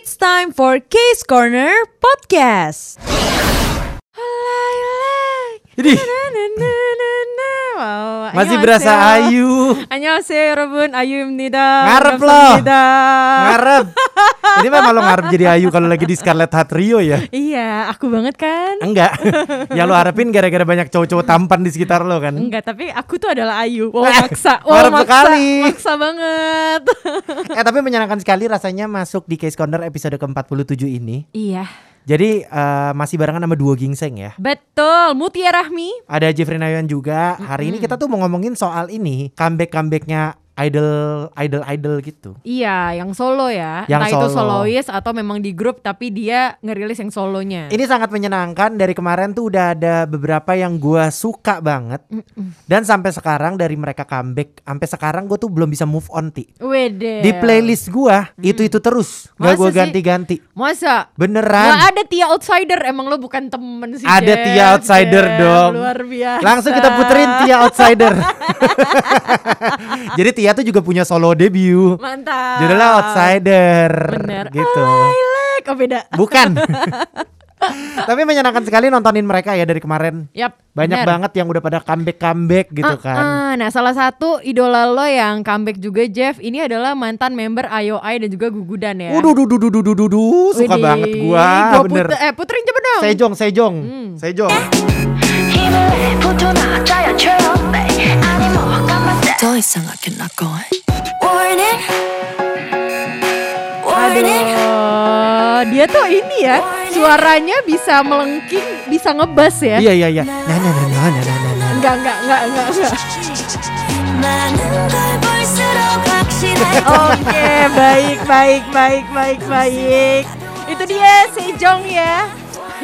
It's time for Case Corner Podcast. Jadi Wow, masih 안녕하세요. berasa ayu. 안녕하세요 여러분 아유입니다. Ngarep loh. 반갑습니다. Ngarep. Ini memang lo ngarep jadi ayu kalau lagi di Scarlet Heart Rio ya? Iya, aku banget kan? Enggak. Yang lo harapin gara-gara banyak cowok-cowok tampan di sekitar lo kan? Enggak, tapi aku tuh adalah Ayu. Wow, Eh, maksa. Wow, ngarep maksa. sekali. Maksa banget. Eh tapi menyenangkan sekali rasanya masuk di Case Corner episode ke-47 ini. iya, jadi eh, masih barengan sama duo gingseng ya. betul. Mutia Rahmi. Ada Jeffrey Nayawan juga. Hari ini kita tuh mau ngomongin soal ini comeback-comebacknya idol idol idol gitu. Iya, yang solo ya. Yang Entah itu solo. solois atau memang di grup tapi dia ngerilis yang solonya. Ini sangat menyenangkan dari kemarin tuh udah ada beberapa yang gua suka banget dan sampai sekarang dari mereka comeback sampai sekarang gue tuh belum bisa move on ti Wede. di playlist gua itu itu terus Masa gue ganti-ganti Masa? beneran Nggak ada Tia Outsider, emang lo bukan temen sih Ada Jeff, Tia Outsider Jeff. dong. Luar biasa langsung kita puterin Tia Outsider jadi Tia tuh juga punya solo debut. Mantap. Judulnya Outsider Bener. gitu. I like. Oh beda. Bukan. Tapi menyenangkan sekali nontonin mereka ya dari kemarin. Yap banyak bener. banget yang udah pada comeback comeback gitu Ah, kan. ah, Nah salah satu idola lo yang comeback juga Jeff Ini adalah mantan member IOI dan juga Gugudan ya. Uduh, duh, duh, duh, duh, duh, duh, duh. suka Widih. banget gua, Gua bener. Eh puterin coba dong. Sejong, Sejong, Hmm. Sejong. 이상 I cannot go on. Warning Warning Aduh Dia tuh ini ya Suaranya bisa melengking Bisa ngebas ya Iya, iya, iya. Nah, nah, nah, nah, nah, nah, nah, nah. Enggak enggak enggak enggak, enggak. 많은 걸 볼수록 확실해 Oke, baik, baik, baik, baik, baik. Itu dia Sejong ya.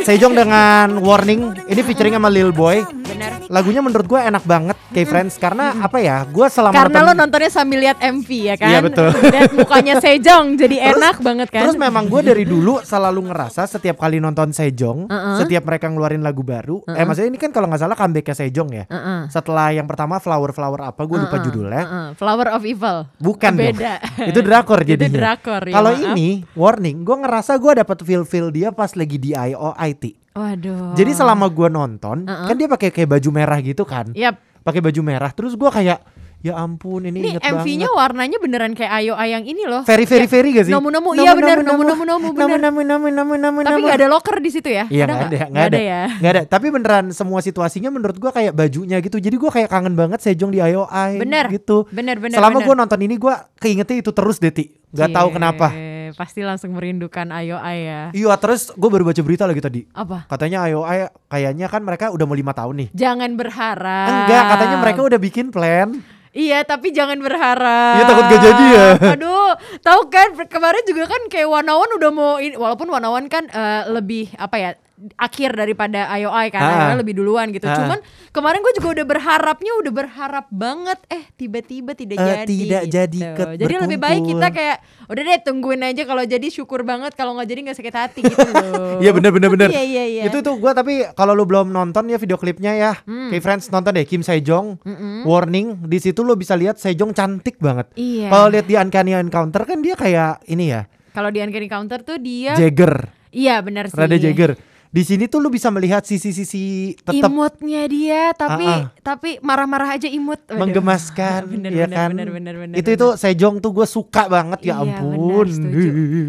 Sejong dengan Warning, ini featuring sama Lil Boy. Benar. Lagunya menurut gua enak banget, kayak Friends. Karena apa ya, gua selama Karena lo nonton- nontonnya sambil lihat MV ya kan? Iya, betul. Dan mukanya Sejong jadi Terus- enak banget kan? Terus memang gue dari dulu selalu ngerasa setiap kali nonton Sejong, Uh-uh. setiap mereka ngeluarin lagu baru, eh Uh-uh. maksudnya ini kan kalau nggak salah comebacknya Sejong ya. Heeh. Setelah yang pertama Flower Flower apa, gue lupa Uh-uh, judulnya. uh-uh. Flower of Evil. Bukan dong. Beda. Itu drakor Itu jadinya. drakor, ya, Kalau ini warning, gue ngerasa gue dapet feel feel dia pas lagi di IOIT. Waduh. Jadi selama gue nonton, Uh-uh. kan dia pakai kayak baju merah gitu kan, Yap. pakai baju merah. Terus gue kayak, ya ampun ini, Ini inget MV-nya banget. warnanya beneran kayak Ayo Ayang ini loh. Very very very gak sih? Iya bener, nomu-nomu-nomu, bener. Nomu nomu nomu nomu Tapi nomu. nggak ada locker di situ ya? Iya Ada nggak ada, nggak? ada, ya. nggak ada. Tapi beneran semua situasinya menurut gua kayak bajunya gitu. Jadi gua kayak kangen banget Sejong di IOI Bener, gitu. bener, bener, Selama bener. gua nonton ini gua keingetnya itu terus Deti. Gak tahu Cie, kenapa. Pasti langsung merindukan Ayo Ay ya. Iya terus gue baru baca berita lagi tadi. Apa? Katanya IOI kayaknya kan mereka udah mau lima tahun nih. Jangan berharap. Enggak, katanya mereka udah bikin plan. Iya, tapi jangan berharap. Iya, takut gak jadi ya. Aduh, tahu kan kemarin juga kan kayak Wanawan udah mau in- walaupun Wanawan kan eh, lebih apa ya akhir daripada IOI kan, Ah. IOI lebih duluan gitu. Ah. Cuman kemarin gue juga udah berharapnya udah berharap banget eh tiba-tiba tidak Eh, jadi. tidak gitu. jadi ikut Jadi lebih baik berkumpul. kita kayak udah deh tungguin aja kalau jadi syukur banget kalau nggak jadi nggak sakit hati gitu loh. Iya bener bener bener. Iya iya iya. Itu tuh gua tapi kalau lu belum nonton ya video klipnya ya, Hmm. kayak friends nonton deh Kim Sejong. Warning, di situ lu bisa lihat Sejong cantik banget. Iya. Kalau lihat di Uncanny Encounter kan dia kayak ini ya, Kalau di Uncanny Counter tuh dia Jagger, Iya benar sih. rada Jagger. Di sini tuh lu bisa melihat sisi-sisi tetap imutnya dia tapi Ah, ah. tapi marah-marah aja imut Waduh. menggemaskan, Bener, ya bener, kan? bener, bener, bener, itu itu Sejong tuh gue suka banget ya Iya, ampun. benar, setuju.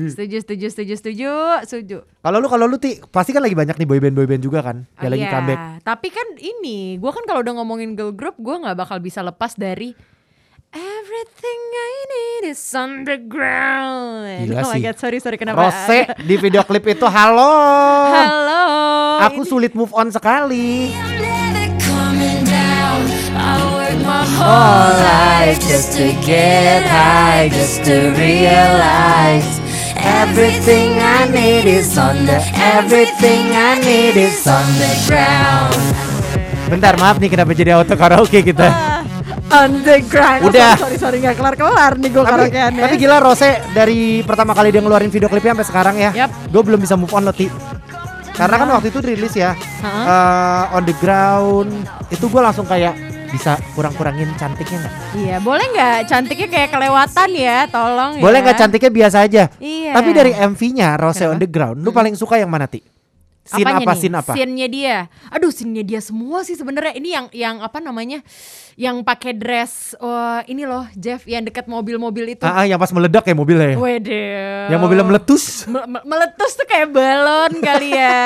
setuju setuju setuju setuju Kalau lu kalau lu ti pasti kan lagi banyak nih boyband boyband juga kan, yang Ah, lagi iya. comeback. tapi kan ini gue kan kalau udah ngomongin girl group gue nggak bakal bisa lepas dari Everything I need is underground. Gila oh my sih. god, sorry sorry kenapa? Rose di video klip itu halo. Halo. Aku sulit move on sekali. My whole life just to get high, just to realize everything I need is on the everything I need is on the ground. Bentar maaf nih kenapa jadi auto karaoke kita. Underground. Oh, Udah. sorry sorry nggak kelar kelar nih gue tapi, karaokeannya. tapi gila Rose dari pertama kali dia ngeluarin video klipnya sampai sekarang ya. Yap. Gue belum bisa move on loh Ti. Karena kan waktu itu rilis ya Ha-ha. eh, on the ground itu gue langsung kayak bisa kurang-kurangin cantiknya nggak? Iya, boleh nggak cantiknya kayak kelewatan ya, tolong ya. Boleh nggak cantiknya biasa aja? Iya. Tapi dari MV-nya Rose Kenapa? on the Ground, lu paling suka yang mana ti? Scene Apanya apa? nih? Scene apa? Scene-nya dia. Aduh, scene-nya dia semua sih sebenarnya. Ini yang yang apa namanya? Yang pakai dress oh, ini loh, Jeff yang dekat mobil-mobil itu. Ah, ah, yang pas meledak ya mobilnya. ya? Wede. Yang mobilnya meletus. Me- me- meletus tuh kayak balon kali ya.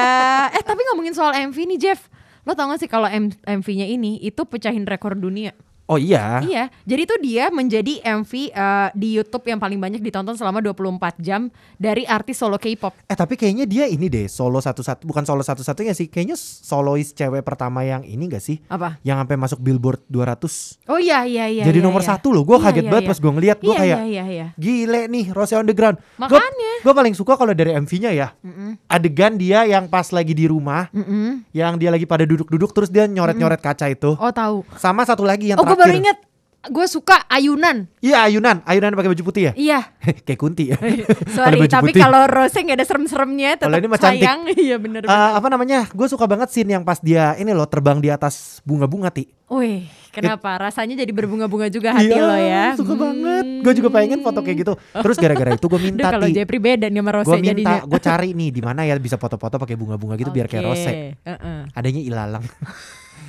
eh tapi ngomongin soal MV nih Jeff, lo tau gak sih kalau MV-nya ini itu pecahin rekor dunia? Oh iya. Iya, jadi tuh dia menjadi MV eh, di YouTube yang paling banyak ditonton selama 24 jam dari artis solo K-pop. Eh tapi kayaknya dia ini deh solo satu-satu bukan solo satu-satunya sih. Kayaknya solois cewek pertama yang ini gak sih? Apa? Yang sampai masuk Billboard 200. Oh iya iya iya. Jadi iya, nomor iya. satu loh. Gue Iya, kaget iya, banget iya. pas gue ngeliat. Gue Iya, kayak iya iya iya. gile nih Rose on the Ground. Makanya. Gue paling suka kalau dari MV-nya ya. Adegan dia yang pas lagi di rumah. Mm-mm. Yang dia lagi pada duduk-duduk terus dia nyoret-nyoret kaca itu. Oh tahu. Sama satu lagi yang Oh terakhir. Baru inget, gue suka ayunan. Iya ayunan. Ayunan pakai baju putih ya? Iya. Kayak kunti ya. Sorry, Ada baju tapi kalau Rose nggak ada serem-seremnya tetap Kalau ini sayang. Iya bener Eh, bener. apa namanya? Gue suka banget scene yang pas dia ini loh terbang di atas bunga-bunga ti. Wih, kenapa? Rasanya jadi berbunga-bunga juga hati lo ya. Iya, suka Hmm. banget. Gue juga pengen foto kayak gitu. Terus gara-gara itu gue Duh, minta kalau ti. Jepri beda nih sama Rose Gue minta, gue cari nih di mana ya bisa foto-foto pakai bunga-bunga gitu biar kayak rose. heeh. Adanya ilalang.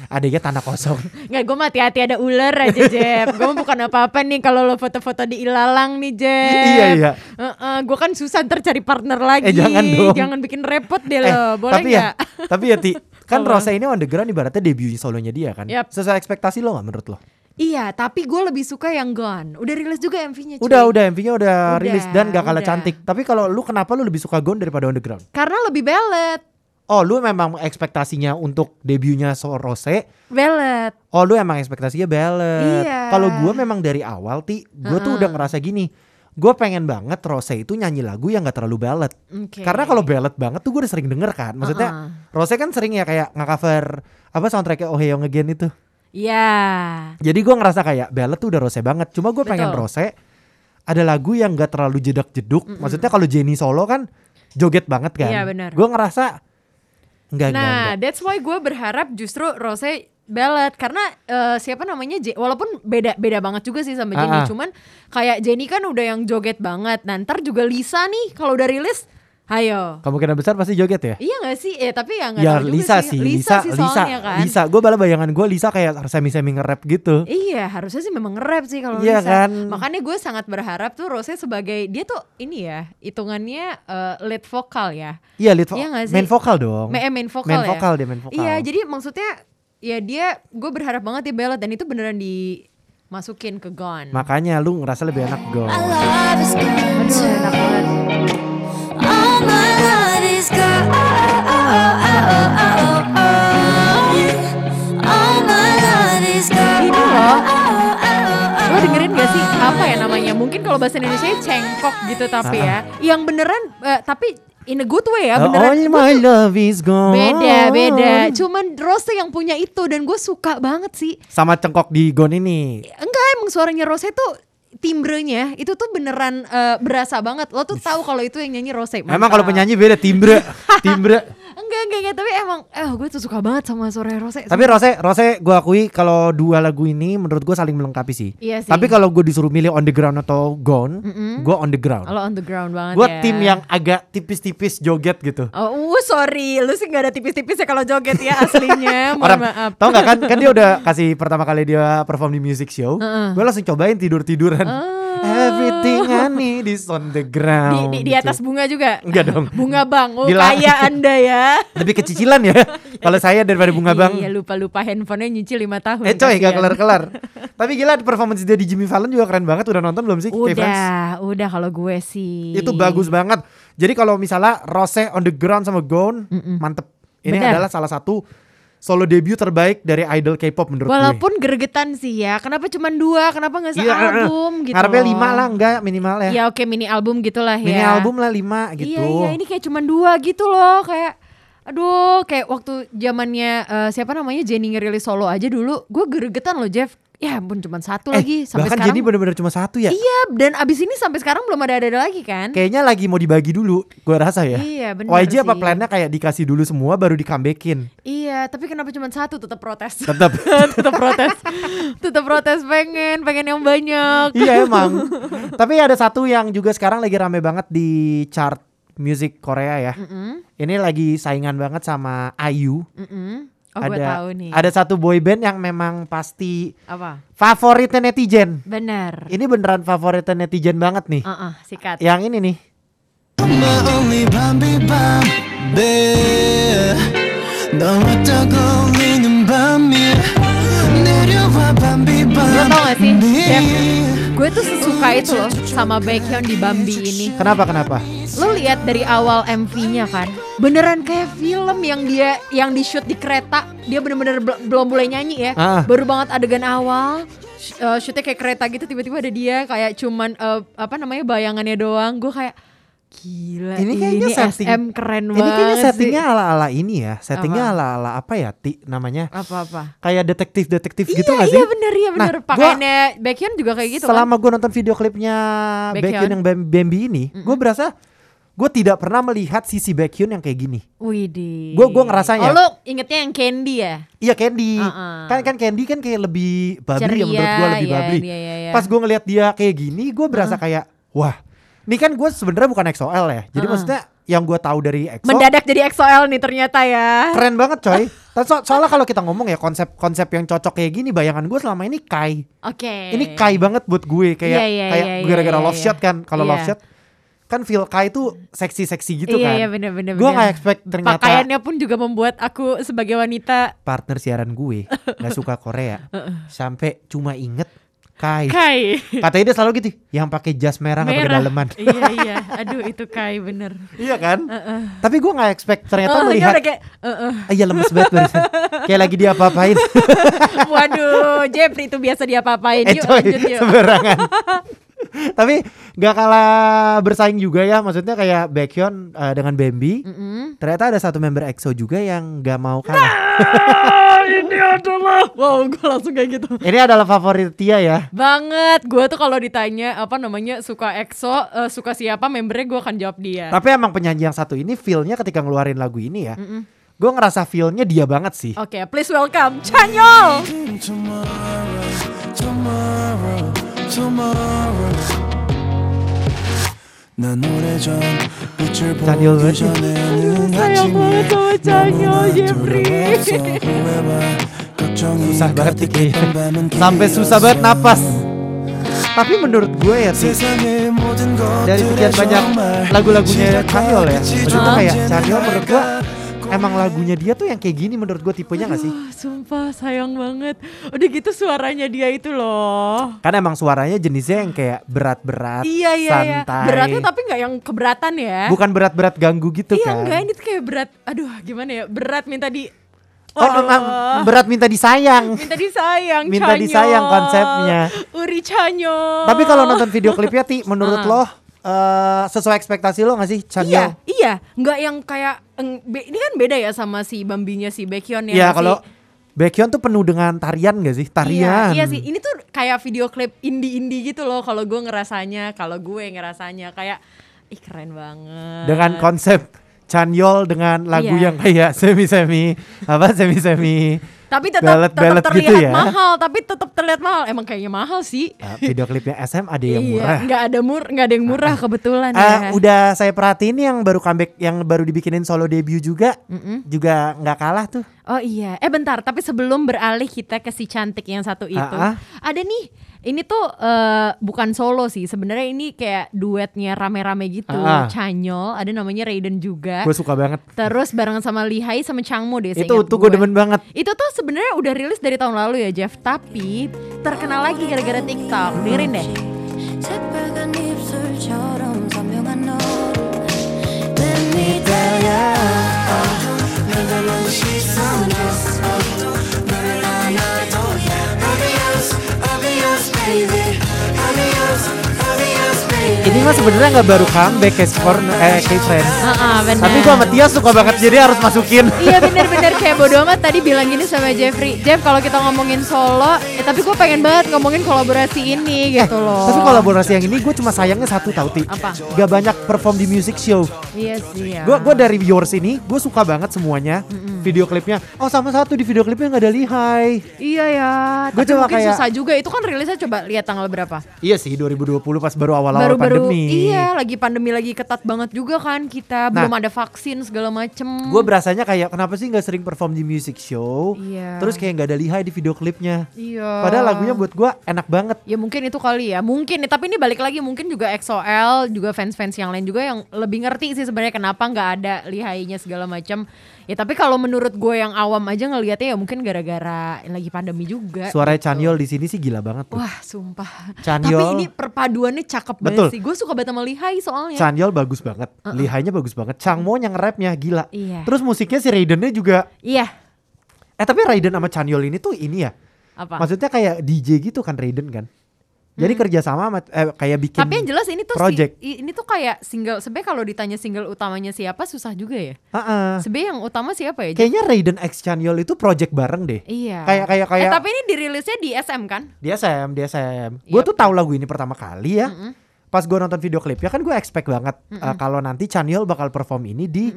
Adanya tanah kosong. Nggak, gue mah hati-hati ada ular aja, Jep. gue bukan apa-apa nih kalau lo foto-foto di ilalang nih, Jep. Iya, iya. gue kan susah ntar cari partner lagi. Eh, jangan dong. Jangan bikin repot deh eh, lo. Boleh tapi nggak? ya, tapi ya Ti, kan? Rose ini on the ground ibaratnya debut solonya dia kan. Yap. Sesuai ekspektasi lo gak menurut lo? Iya, tapi gue lebih suka yang Gone. Udah rilis juga MV-nya. Udah, udah MV-nya udah, Udah, rilis dan gak kalah udah. cantik. Tapi kalau lu kenapa lu lebih suka Gone daripada on the ground? Karena lebih ballet. Oh, lu memang ekspektasinya untuk debutnya so Rose Ballet. Oh lu emang ekspektasinya ballad Iya. Kalau gue memang dari awal ti Gue tuh udah ngerasa gini Gue pengen banget Rose itu nyanyi lagu yang gak terlalu ballad Oke. Karena kalau ballad banget tuh gue udah sering denger kan Maksudnya Uh-uh. Rose kan sering ya kayak nge-cover Apa soundtracknya Oh Hey Young Again itu Iya. Jadi gue ngerasa kayak ballad tuh udah Rose banget Cuma gue pengen. Rose Ada lagu yang gak terlalu jedak-jeduk Maksudnya kalau Jenny solo kan Joget banget kan Iya, benar. Gue ngerasa Enggak, enggak, Nah, enggak that's why gue berharap justru Rose ballad. Karena eh, siapa namanya Je- walaupun beda beda banget juga sih sama Jenny Ah, ah. cuman kayak Jenny kan udah yang joget banget. Nah ntar juga Lisa nih kalau udah rilis ayo Kemungkinan besar pasti joget ya iya gak sih eh tapi ya nggak Ya tahu juga Lisa sih, Lisa, sih Lisa, soalnya kan Lisa. Gue malah bayangan gue Lisa kayak semi-semi nge-rap gitu. Iya harusnya sih memang nge-rap sih kalau Iya Lisa. kan? Makanya gue sangat berharap tuh Rose sebagai dia tuh ini ya hitungannya eh, lead vokal ya. Iya, lead vo- Iya sih? main vokal dong. Ma- eh, main vokal Main ya. vokal dia, main vokal. Iya jadi maksudnya ya dia gue berharap banget dia ballad dan itu beneran dimasukin ke Gone. Makanya lu ngerasa lebih enak gone Aduh enak banget. Dengerin gak sih apa ya namanya? Mungkin kalau bahasa Indonesia cengkok gitu tapi ya. Yang beneran eh, tapi in a good way ya Uh, beneran. all my love is gone. Beda, beda. Cuman Rose yang punya itu dan gue suka banget sih. Sama cengkok di Gone ini. Enggak, emang suaranya Rose tuh timbrenya itu tuh beneran eh, berasa banget. Lo tuh tahu kalau itu yang nyanyi Rose. Emang kalau penyanyi beda timbre, timbre. Enggak, enggak, enggak. Tapi emang, eh gue tuh suka banget sama suara Rose. Tapi Rose, Rose gue akui kalau dua lagu ini menurut gue saling melengkapi sih. Iya sih. Tapi kalau gue disuruh milih on the ground atau Gone, gue on the ground. Kalau on the ground banget Gue ya. tim yang agak tipis-tipis joget gitu. Oh, uh, sorry, lu sih gak ada tipis-tipis ya kalau joget ya aslinya. Mohon Orang maaf. tau gak kan kan dia udah kasih pertama kali dia perform di music show gue langsung cobain tidur tiduran everything I need is on the Di, ground di, di gitu. atas bunga juga. Enggak dong. Bunga bang. Oh, Di la- kaya anda ya. lebih kecicilan ya kalau saya daripada bunga bang Iya, lupa-lupa handphonenya nyicil 5 tahun. eh coy gak kelar kelar tapi gila performance dia di Jimmy Fallon juga keren banget udah nonton belum sih? Udah, udah kalau gue sih. itu bagus banget jadi kalau misalnya Rose on the ground sama Gone mantep ini Benar. adalah salah satu solo debut terbaik dari idol K-pop menurut gue Walaupun gregetan sih ya. Kenapa cuma dua? Kenapa nggak Iya, sealbum gitu? ngarepnya loh. lima lah enggak minimal ya Ya oke mini album gitulah ya. mini album lah lima gitu Iya iya ini kayak cuma dua gitu loh kayak aduh kayak waktu zamannya eh, siapa namanya Jenny ngerilis solo aja dulu gue gregetan loh Jeff Ya ampun cuma satu Eh, lagi sampai bahkan sekarang. Jenny bener-bener cuma satu ya. Iya, dan abis ini sampai sekarang belum ada ada lagi kan? Kayaknya lagi mau dibagi dulu, gue rasa ya. Iya, bener YG apa plannya kayak dikasih dulu semua baru di comebackin. Iya, tapi kenapa cuma satu tetap protes. Tetap. tetap protes. tetap protes pengen, pengen yang banyak. iya emang. Tapi ada satu yang juga sekarang lagi rame banget di chart musik Korea ya. Mm-mm, Ini lagi saingan banget sama IU. mm-mm. Oh, ada tahu nih. ada satu boy band yang memang pasti apa favorit netizen. Bener. Ini beneran favorit netizen banget nih. Uh -uh, sikat. Yang ini nih. Gue tau gak sih, Gue tuh sesuka itu loh sama Baekhyun di Bambi ini. Kenapa kenapa? Lo lihat dari awal MV-nya kan, beneran kayak film yang dia yang di shoot di kereta. Dia bener-bener bel- belum boleh nyanyi ya. Ah. Baru banget adegan awal. sh- eh, shootnya kayak kereta gitu tiba-tiba ada dia kayak cuman eh, apa namanya bayangannya doang. Gue kayak gila Ini ini, kayaknya setting- SM keren banget. Ini kayaknya settingnya ala-ala ini ya. Settingnya Apa? ala-ala apa ya? Ti namanya? apa-apa. Kayak detektif-detektif gitu iya, gak sih? iya bener iya Nah, bener. gua- Pakaiannya Baekhyun juga kayak gitu kan. Selama gue nonton video klipnya Baekhyun. Yang Bam- Bambi ini, gue berasa gue tidak pernah melihat sisi Baekhyun yang kayak gini. Widih. Gua- gua ngerasanya. Oh lu ingetnya yang Candy ya? Iya Candy, Uh-uh. kan kan Candy kan kayak lebih bubbly ya menurut gue Ceria, lebih iya, bubbly. iya, iya, iya. Pas gue ngelihat dia kayak gini, gue berasa kayak wah, ini kan gue sebenarnya bukan XOL ya. Jadi Uh-uh. maksudnya yang gue tahu dari EXO Mendadak jadi XOL nih ternyata ya. keren banget coy. Tapi so- soalnya kalau kita ngomong ya konsep-konsep yang cocok kayak gini, bayangan gue selama ini Kai. Oke. Ini Kai banget buat gue kayak Iya, iya, kayak iya, iya, gara-gara iya, love iya. shot kan. Kalau love Iya. shot kan feel Kai tuh seksi-seksi gitu iya, kan. Iya bener-bener. Gue gak expect ternyata Pakaiannya pun juga membuat aku sebagai wanita partner siaran gue gak suka Korea sampai cuma inget Kai. Kai. Katanya dia selalu gitu, yang pakai jas merah nggak pakai Merah. daleman. iya iya. Aduh itu Kai bener. iya kan? Tapi gue nggak expect ternyata Oh, dia melihat. kayak, "Uh-uh." Ah, Iya lemes banget barusan. Kayak lagi dia apa-apain. Waduh, Jeffrey itu biasa dia apa-apain. eh Yuk coy, lanjut yuk. sembarangan. Tapi gak kalah bersaing juga ya, maksudnya kayak Baekhyun eh, dengan Bambi. Mm-mm. Ternyata ada satu member EXO juga yang gak mau kalah. Ini adalah. Wow, gue langsung kayak gitu. Ini adalah favorit Tia ya. Banget, gue tuh kalau ditanya apa namanya suka EXO, eh, suka siapa membernya gue akan jawab dia. Tapi emang penyanyi yang satu ini feel-nya ketika ngeluarin lagu ini ya. Gue ngerasa feel-nya dia banget sih. Oke, please welcome Chanyeol. tomorrow tomorrow tomorrow 난 오래전 빛을 잔열 보기 왜? 전에는 sayang banget sama Chanyeol, Jeffrey. Susah banget nih kayaknya. Sampai susah banget napas. Tapi menurut gue ya sih dari sekian banyak lagu-lagunya Chanyeol ya. Maksudnya kayak Chanyeol menurut gue emang lagunya dia tuh yang kayak gini menurut gue tipenya gak sih? Ah, sumpah sayang banget. Udah gitu suaranya dia itu loh. Kan emang suaranya jenisnya yang kayak berat-berat, Iya iya iya. santai. Beratnya tapi nggak yang keberatan ya. Bukan berat-berat ganggu gitu iya kan. enggak ini tuh kayak berat. Aduh gimana ya berat minta di. Oh, Waduh. emang berat minta disayang. minta disayang. Minta Chanyeol. disayang konsepnya. Uri Chanyeol. Tapi kalau nonton video klipnya Ti, menurut Ah. lo eh, sesuai ekspektasi lo gak sih Chanyeol? Iya, iya, nggak yang kayak ini kan beda ya sama si Bambinya si Baekhyun ya. Iya kalau? Baekhyun tuh penuh dengan tarian gak sih? Tarian. Iya, iya sih. Ini tuh kayak video klip indie-indie gitu loh. Kalau gue ngerasanya, kalau gue ngerasanya kayak ih keren banget. Dengan konsep Chanyeol dengan lagu Iya. yang kayak semi-semi apa semi-semi tapi tetap tetap ballad terlihat gitu ya. mahal, tapi tetap terlihat mahal. Emang kayaknya mahal sih. Uh, video klipnya SM ada yang iya, murah. nggak ada mur, nggak ada yang murah kebetulan Ah, ya. udah saya perhatiin yang baru comeback yang baru dibikinin solo debut juga juga nggak kalah tuh. Oh iya, eh bentar. Tapi sebelum beralih kita ke si cantik yang satu itu, Ah, ah. ada nih. Ini tuh eh, bukan solo sih. Sebenarnya ini kayak duetnya rame-rame gitu. Ah, ah. Chanyol, ada namanya Raiden juga. Gue suka banget. Terus barengan sama Lihai sama Changmo deh. Itu seingat tuh gue demen banget. Itu tuh sebenarnya udah rilis dari tahun lalu ya Jeff, tapi terkenal lagi gara-gara TikTok. Dengerin deh. 새빨간 입술처럼 선명한 너를 내 믿어요 날가는 시선으로 너를 안아도 Obvious, obvious baby. Ini mah sebenarnya nggak baru comeback kayak Corner eh kayak Friends. Heeh, benar. Tapi gua sama Tia suka banget jadi harus masukin. Iya bener-bener kayak bodo amat tadi bilang gini sama Jeffrey Jeff kalau kita ngomongin solo eh, Tapi gue pengen banget ngomongin kolaborasi ini gitu loh Eh, Tapi kolaborasi yang ini gue cuma sayangnya satu tau Ti. Apa? Gak banyak perform di music show. Iya sih ya Gue gua dari viewers ini gue suka banget semuanya video klipnya. Oh sama satu di video klipnya nggak ada Lihai. Iya ya Gua Tapi cuma mungkin kayak- susah juga Itu kan rilisnya coba lihat tanggal berapa Iya sih 2020 pas baru awal-awal pandemi. Iya lagi pandemi lagi ketat banget juga kan kita Nah. Belum ada vaksin segala macem Gue berasanya kayak kenapa sih nggak sering perform di music show? Iya. Terus kayak nggak ada Lihai di video klipnya. Iya Padahal lagunya buat gue enak banget. Ya mungkin itu kali ya, mungkin. Tapi ini balik lagi mungkin juga XOL, juga fans-fans yang lain juga yang lebih ngerti sih sebenarnya kenapa nggak ada lihainya segala macam. Ya tapi kalau menurut gue yang awam aja ngelihatnya ya mungkin gara-gara lagi pandemi juga. Suara Chanyol di sini sih gila banget tuh. Wah sumpah. Chanyol. Tapi ini perpaduannya cakep Betul. banget sih. Gue suka banget sama lihai soalnya. Chanyol bagus banget, Lihainya bagus banget. Changmo yang rapnya gila. Iya. Terus musiknya si Raidennya juga. iya. Eh tapi Raiden sama Chanyol ini tuh ini ya. Apa? Maksudnya kayak DJ gitu kan Raiden kan. Jadi kerjasama sama eh, kayak bikin. Tapi yang jelas ini tuh project. si, ini tuh kayak single. Sebenarnya kalau ditanya single utamanya siapa susah juga ya. Ah-ah. Sebenarnya yang utama siapa ya? Kayaknya Raiden X Chanyol itu project bareng deh. Iya. Kayak kayak kayak. Eh, tapi ini dirilisnya di SM kan? Di SM, di SM. Gue Yep. tuh tahu lagu ini pertama kali ya. Pas gue nonton video klipnya kan gue expect banget eh, kalau nanti Chanyol bakal perform ini di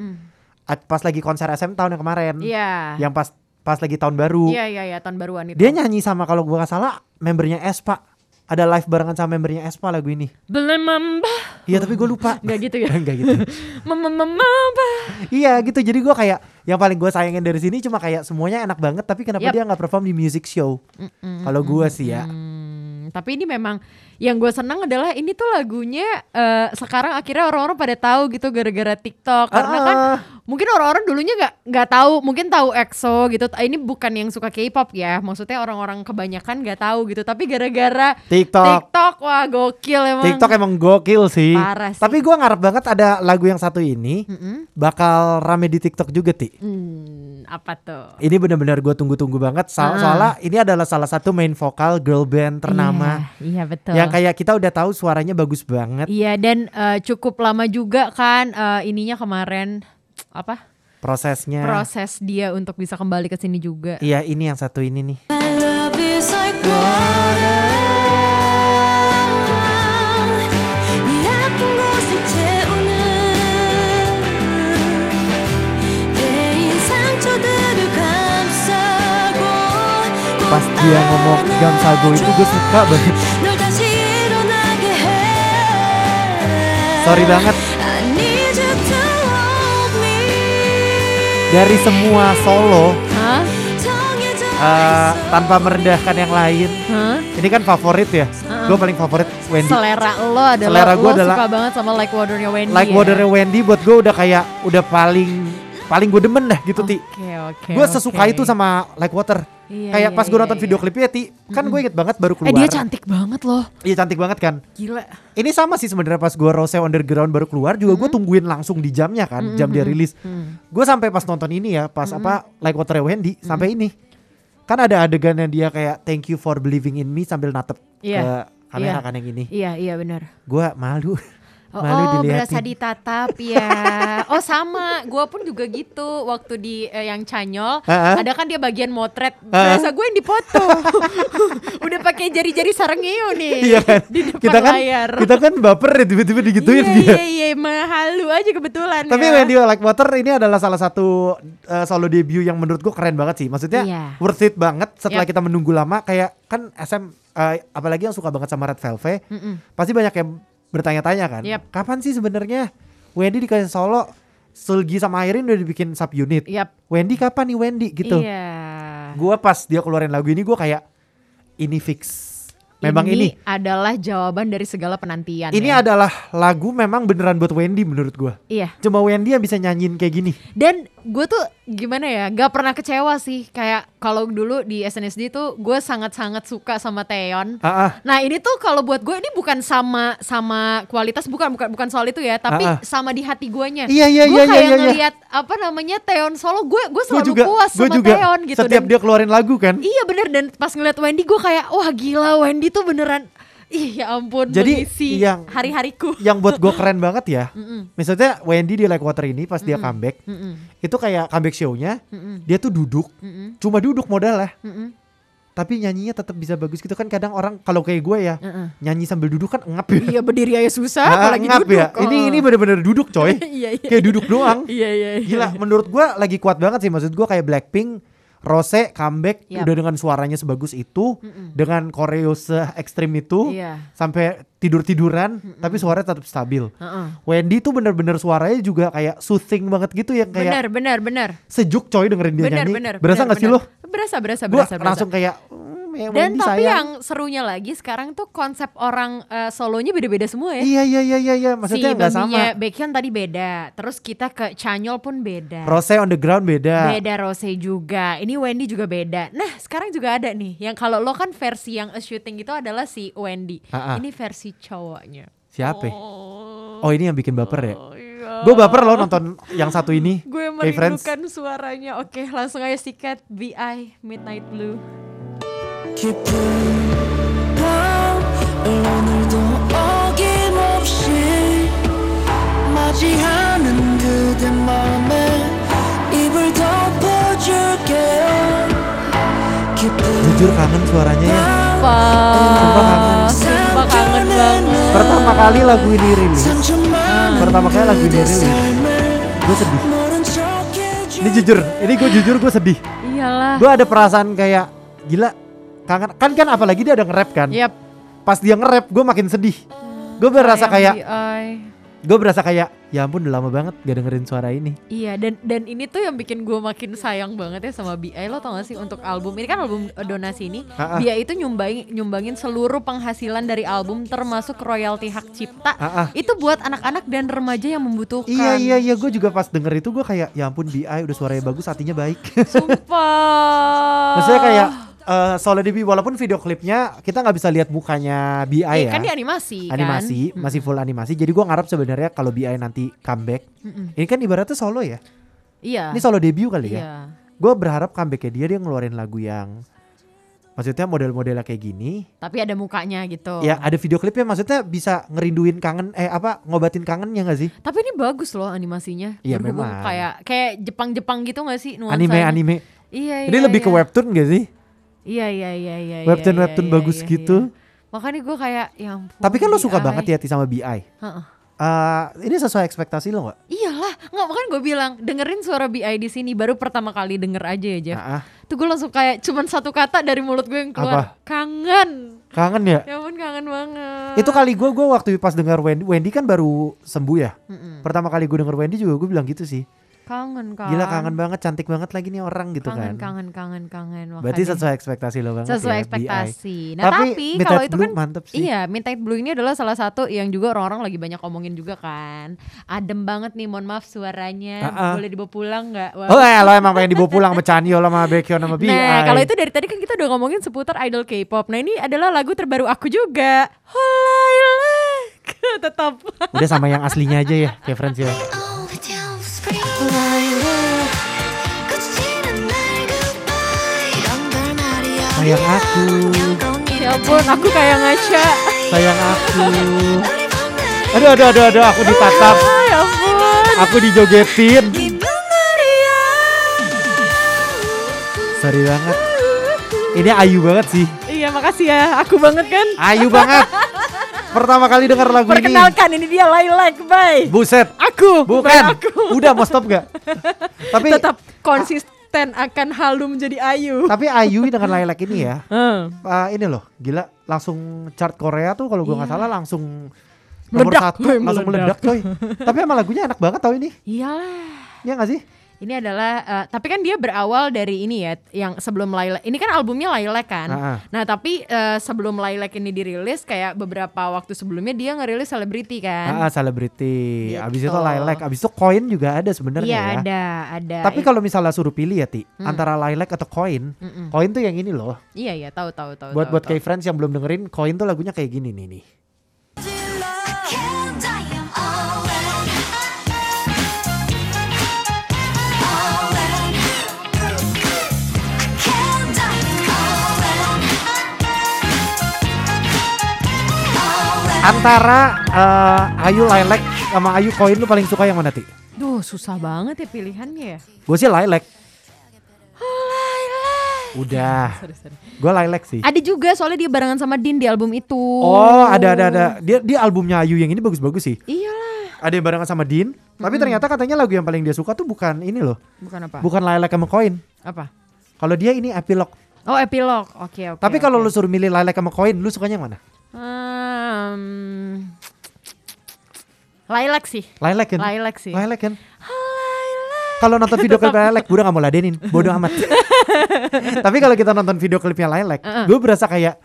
at- pas lagi konser SM tahun yang kemarin. Iya. Yang pas pas lagi tahun baru. Iya iya iya tahun baruan itu. Dia nyanyi sama kalau gue gak salah membernya Espa. Ada live barengan sama membernya Espa lagu ini. Belum mamba. Iya tapi gue lupa. Nggak gitu ya? Enggak gitu. Mamba. iya gitu. Jadi gue kayak yang paling gue sayangin dari sini cuma kayak semuanya enak banget. Tapi kenapa Yap. dia nggak perform di music show? Kalau gue sih ya. Tapi ini memang yang gue senang adalah ini tuh lagunya eh, sekarang akhirnya orang-orang pada tahu gitu gara-gara TikTok karena kan Ah. Mungkin orang-orang dulunya nggak nggak tahu mungkin tahu EXO gitu ini bukan yang suka K-pop ya maksudnya orang-orang kebanyakan nggak tahu gitu tapi gara-gara TikTok. TikTok wah gokil emang TikTok emang gokil sih. Parah sih. Tapi gue ngarep banget ada lagu yang satu ini Mm-mm. bakal rame di TikTok juga ti. Hmm, apa tuh Ini benar-benar gue tunggu-tunggu banget. So- Ah. Soalnya ini adalah salah satu main vokal girl band ternama iya, iya betul yang kayak kita udah tahu suaranya bagus banget. Iya dan eh, cukup lama juga kan eh, ininya kemarin apa? Prosesnya. Proses dia untuk bisa kembali ke sini juga. Iya ini yang satu ini nih. Pas dia ngomong Gamsago itu gue suka banget. Sorry banget. dari semua solo uh, tanpa merendahkan yang lain huh? ini kan favorit ya uh-uh. gue paling favorit Wendy selera lo adalah selera gue adalah suka banget sama like waternya Wendy like ya? waternya Wendy buat gue udah kayak udah paling paling gue demen dah gitu okay, ti okay, gue sesuka okay. itu sama like water Iya, kayak iya, pas gue iya, nonton iya. video klipnya ti, kan gue inget banget baru keluar. Eh dia cantik banget loh. Iya cantik banget kan. Gila. Ini sama sih sebenarnya pas gue Rose Underground baru keluar juga gue tungguin langsung di jamnya kan, jam dia rilis. Gue sampai pas nonton ini ya, pas apa Like Water Wendy sampai ini. Kan ada adegan yang dia kayak thank you for believing in me sambil natep Iya. ke kamera Iya. kan yang ini. Iya iya benar. Gue malu. Oh, malu oh berasa ditatap ya. oh sama, gua pun juga gitu waktu di eh, yang Canyol. Ah. Ada kan dia bagian motret. Ah. Berasa gue yang dipoto. Udah pakai jari-jari sarengeo nih. Iya kan? Di depan Kita kan layar. kita kan baper ya tiba-tiba digituin iya, dia. Iya iya mahalu aja kebetulan Tapi ya. Wendy Like Water ini adalah salah satu uh, solo debut yang menurut gue keren banget sih. Maksudnya Iya. worth it banget setelah Yap. kita menunggu lama. Kayak kan SM, uh, apalagi yang suka banget sama Red Velvet, Mm-mm. pasti banyak yang bertanya-tanya kan. Yap. Kapan sih sebenarnya Wendy dikasih solo? Sulgi sama Irene udah dibikin sub unit. Yap. Wendy kapan nih Wendy gitu? Iya. Gua pas dia keluarin lagu ini gue kayak ini fix. Memang ini. adalah jawaban dari segala penantian. Ini ya. adalah lagu memang beneran buat Wendy menurut gua. Iya. Cuma Wendy yang bisa nyanyiin kayak gini. Dan gue tuh gimana ya, gak pernah kecewa sih. Kayak kalau dulu di SNSD tuh gue sangat-sangat suka sama ah. Nah ini tuh kalau buat gue ini bukan sama sama kualitas bukan bukan bukan soal itu ya, tapi Ah, ah. sama di hati guanya. Iya, iya, Gue iya, kayak iya, iya. ngelihat apa namanya Taeyeon solo, gue gue Gua selalu juga, puas gua sama juga. Taeyeon gitu. Setiap Dan- dia keluarin lagu kan. Iya bener dan pas ngeliat Wendy gue kayak wah gila Wendy tuh beneran Ih, ya ampun Jadi, mengisi yang- hari-hariku. Yang buat gue keren banget ya. Mm-mm, Misalnya Wendy di Like Water ini pas dia Mm-mm. comeback, mm-mm, itu kayak comeback show-nya, dia tuh duduk, mm-mm, cuma duduk modal lah. mm-mm, Tapi nyanyinya tetap bisa bagus gitu kan kadang orang kalau kayak gue ya, mm-mm. nyanyi sambil duduk kan ngap ya. Iya berdiri aja susah, Ah, apalagi ngap duduk. ya. Ini Oh. ini bener-bener duduk coy. Iya iya. kayak duduk doang. Iya iya. iya. Gila, menurut gua lagi kuat banget sih. Maksud gua kayak Blackpink, Rose comeback Yap. udah dengan suaranya sebagus itu, Mm-mm. dengan koreo se ekstrim itu, Iya. sampai tidur-tiduran, tapi suaranya tetap stabil. Heeh. Wendy tuh bener-bener suaranya juga kayak soothing banget gitu yang kayak Benar benar benar. sejuk coy dengerin dia Benar nyanyi. benar. Berasa benar, nggak sih lo? Berasa berasa Gua berasa. berasa. langsung kayak "Hmm, ya Dan Wendy tapi sayang." yang serunya lagi sekarang tuh konsep orang eh, solonya beda-beda semua ya. Iya iya iya iya iya, maksudnya si sama. Bambinya Baekhyun tadi beda. Terus kita ke Chanyol pun beda. Rose on the ground beda. Beda Rose juga. Ini Wendy juga beda. Nah, sekarang juga ada nih yang kalau lo kan versi yang a shooting itu adalah si Wendy. Ah, ah. Ini versi cowoknya. Siapa? ya? Oh, Oh ini yang bikin baper ya? iya. Gue baper loh nonton yang satu ini. Gue Kayak Friends. merindukan suaranya. Oke, langsung aja sikat BI Midnight Blue. 깊은 밤 오늘도 어김없이 맞이하는 그대 마음에 입을 덮어줄게 깊은 Jujur kangen suaranya ya. Sumpah kangen. pertama kali lagu ini rilis. Ah, pertama kali lagu ini rilis. gue sedih. ini jujur ini gue jujur gue sedih. Iyalah. Gue ada perasaan kayak gila kangen kan kan apalagi dia ada nge-rap kan? Yep. pas dia nge-rap gue makin sedih. Gue berasa kayak gue berasa kayak ya ampun udah lama banget gak dengerin suara ini. Iya dan dan ini tuh yang bikin gue makin sayang banget ya sama BI lo tau gak sih untuk album ini kan album eh, donasi ini Ah, ah. BI itu nyumbangin nyumbangin seluruh penghasilan dari album termasuk royalti hak cipta Ah, ah. itu buat anak-anak dan remaja yang membutuhkan Iya iya iya gue juga pas denger itu gue kayak ya ampun BI udah suaranya bagus hatinya baik. sumpah Maksudnya kayak eh solo debut walaupun video klipnya kita nggak bisa lihat mukanya BI Iya, ya. kan di animasi kan? animasi masih full animasi. Jadi gua ngarep sebenarnya kalau BI nanti comeback. Mm-mm. Ini kan ibaratnya solo ya. iya Ini solo debut kali ya. iya Gue berharap comebacknya dia dia ngeluarin lagu yang maksudnya model-modelnya kayak gini. tapi ada mukanya gitu Ya ada video klipnya maksudnya bisa ngerinduin kangen eh apa ngobatin kangennya gak sih? tapi ini bagus loh animasinya Iya, memang. kayak kayak Jepang-Jepang gitu gak sih nuansanya Anime anime. iya Ini iya, lebih ke iya. webtoon gak sih? Iya iya iya iya. Webtoon- iya, webtoon iya, bagus iya, gitu. iya. Makanya gue kayak ya ampun. Tapi kan lo suka BI. banget ya Ti sama BI. Heeh. Eh, ini sesuai ekspektasi lo gak? Iyalah, nggak makanya gue bilang dengerin suara BI di sini baru pertama kali denger aja ya Jeff. Ah. Tuh gue langsung kayak cuman satu kata dari mulut gue yang keluar. Apa? Kangen. Kangen ya? Ya ampun kangen banget. Itu kali gue gue waktu pas dengar Wendy, Wendy kan baru sembuh ya. Mm-mm. Pertama kali gue denger Wendy juga gue bilang gitu sih. Kangen kan. Gila kangen banget, cantik banget lagi nih orang gitu kangen, kan. Kangen kangen kangen. Berarti Makanya. sesuai ekspektasi lo banget sesuai ya, ekspektasi. BI. Nah Tapi tapi, kalau itu Blue kan mantep sih. Iya, Midnight Blue ini adalah salah satu yang juga orang-orang lagi banyak omongin juga kan. Adem banget nih, mohon maaf suaranya. Ah. Boleh dibawa pulang nggak? Wah. Oh ya lo emang pengen dibawa pulang sama Chanyeol sama Baekhyun sama BI. Nah, kalau itu dari tadi kan kita udah ngomongin seputar idol K-pop. Nah, ini adalah lagu terbaru aku juga. Lilac. Tetap. Udah sama yang aslinya aja ya, kayak Friends ya. Sayang aku, Ya ampun, aku kayak ngaca. sayang aku. Aduh aduh aduh aduh aku ditatap, Ah, ya ampun. aku dijogetin. Sorry banget. Ini ayu banget sih. Iya, makasih ya. Aku banget kan. Ayu banget. Pertama kali denger lagu ini. Perkenalkan, ini dia Lilac, bye. Buset. Aku, Bukan. aku. Udah mau stop gak? Tapi Tetap konsisten akan halu menjadi Ayu. tapi Ayu dengan Lilac ini ya. Hmm. ah, ini loh, gila langsung chart Korea tuh kalau gua nggak Iya. salah langsung nomor Meledak, satu woy, langsung meledak. meledak coy. tapi emang lagunya enak banget tau ini. Iyalah. Iya gak sih? Ini adalah, eh, tapi kan dia berawal dari ini ya, yang sebelum Lilac. Ini kan albumnya Lilac kan. Ah. Nah tapi eh, sebelum Lilac ini dirilis, kayak beberapa waktu sebelumnya dia ngerilis Celebrity kan. Ah, celebrity. Abis itu Gitu. Lilac, abis itu Coin juga ada sebenarnya Iya ya. ada, ada. Tapi kalau misalnya suruh pilih ya Ti, antara Lilac atau Coin, Mm-mm. Coin tuh yang ini loh. Iya iya tahu tahu tahu. buat tahu, buat tahu. kayak friends yang belum dengerin, Coin tuh lagunya kayak gini nih nih. Antara eh, Ayu Lilac sama Ayu Koin lu paling suka yang mana, Ti? Duh, susah banget ya pilihannya ya. Gue sih Lilac. Udah, Sorry, sorry. gue Lilac sih. Ada juga soalnya dia barengan sama Din di album itu. Oh, ada ada ada. Dia dia albumnya Ayu yang ini bagus-bagus sih. Iyalah. Ada yang barengan sama Din, tapi ternyata katanya lagu yang paling dia suka tuh bukan ini loh. Bukan apa? Bukan Lilac sama Koin. apa? Kalau dia ini Epilogue. Oh, epilog. Oke, oke. Tapi kalau oke. lu suruh milih Lilac sama Koin, lu sukanya yang mana? Hmm, Lilac sih. Lilac kan? Lilac sih. Lilac kan? Kalau nonton video klip Lilac, gue udah gak mau ladenin, bodoh amat. Tapi kalau kita nonton video klipnya Lilac, gue berasa kayak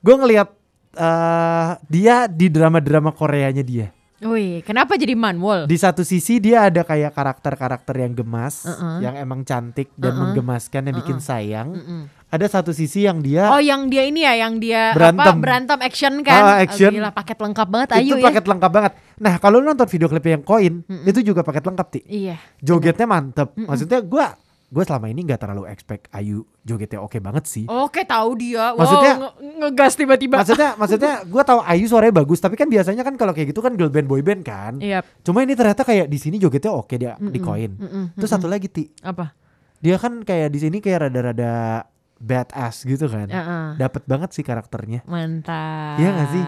gue ngelihat eh, dia di drama-drama Koreanya dia. Wih, kenapa jadi manwol? Di satu sisi dia ada kayak karakter-karakter yang gemas, Uh-uh. yang emang cantik dan Uh-uh. menggemaskan yang bikin sayang. Mm-mm. Ada satu sisi yang dia Oh, yang dia ini ya, yang dia Berantem. apa? Berantem action kan? Ah, action. Oh, gila, paket lengkap banget itu Ayu ya. paket lengkap banget. Nah kalau lu nonton video klip yang koin, itu juga paket lengkap ti. Iya. Jogetnya mantep. Maksudnya gue gue selama ini nggak terlalu expect Ayu jogetnya oke banget sih. Oke, tahu dia. Wow, Maksudnya- nge- ngegas tiba-tiba. Maksudnya maksudnya gue tahu Ayu suaranya bagus, tapi kan biasanya kan kalau kayak gitu kan girl band boy band kan. Iya. Cuma ini ternyata kayak di sini jogetnya oke dia di koin. mm-mm, Terus satu lagi ti, Apa? dia kan kayak di sini kayak rada-rada badass gitu kan. Heeh. Dapet banget sih karakternya. Mantap. Iya gak sih?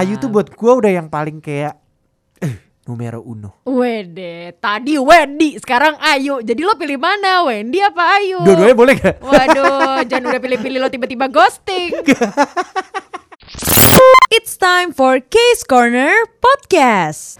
Ayu tuh buat gue udah yang paling kayak eh, numero uno. Wede, tadi Wendy, sekarang Ayu. Jadi lo pilih mana, Wendy apa Ayu? Dua-duanya boleh gak? Waduh, jangan udah pilih-pilih lo tiba-tiba ghosting. It's time for Case Corner Podcast.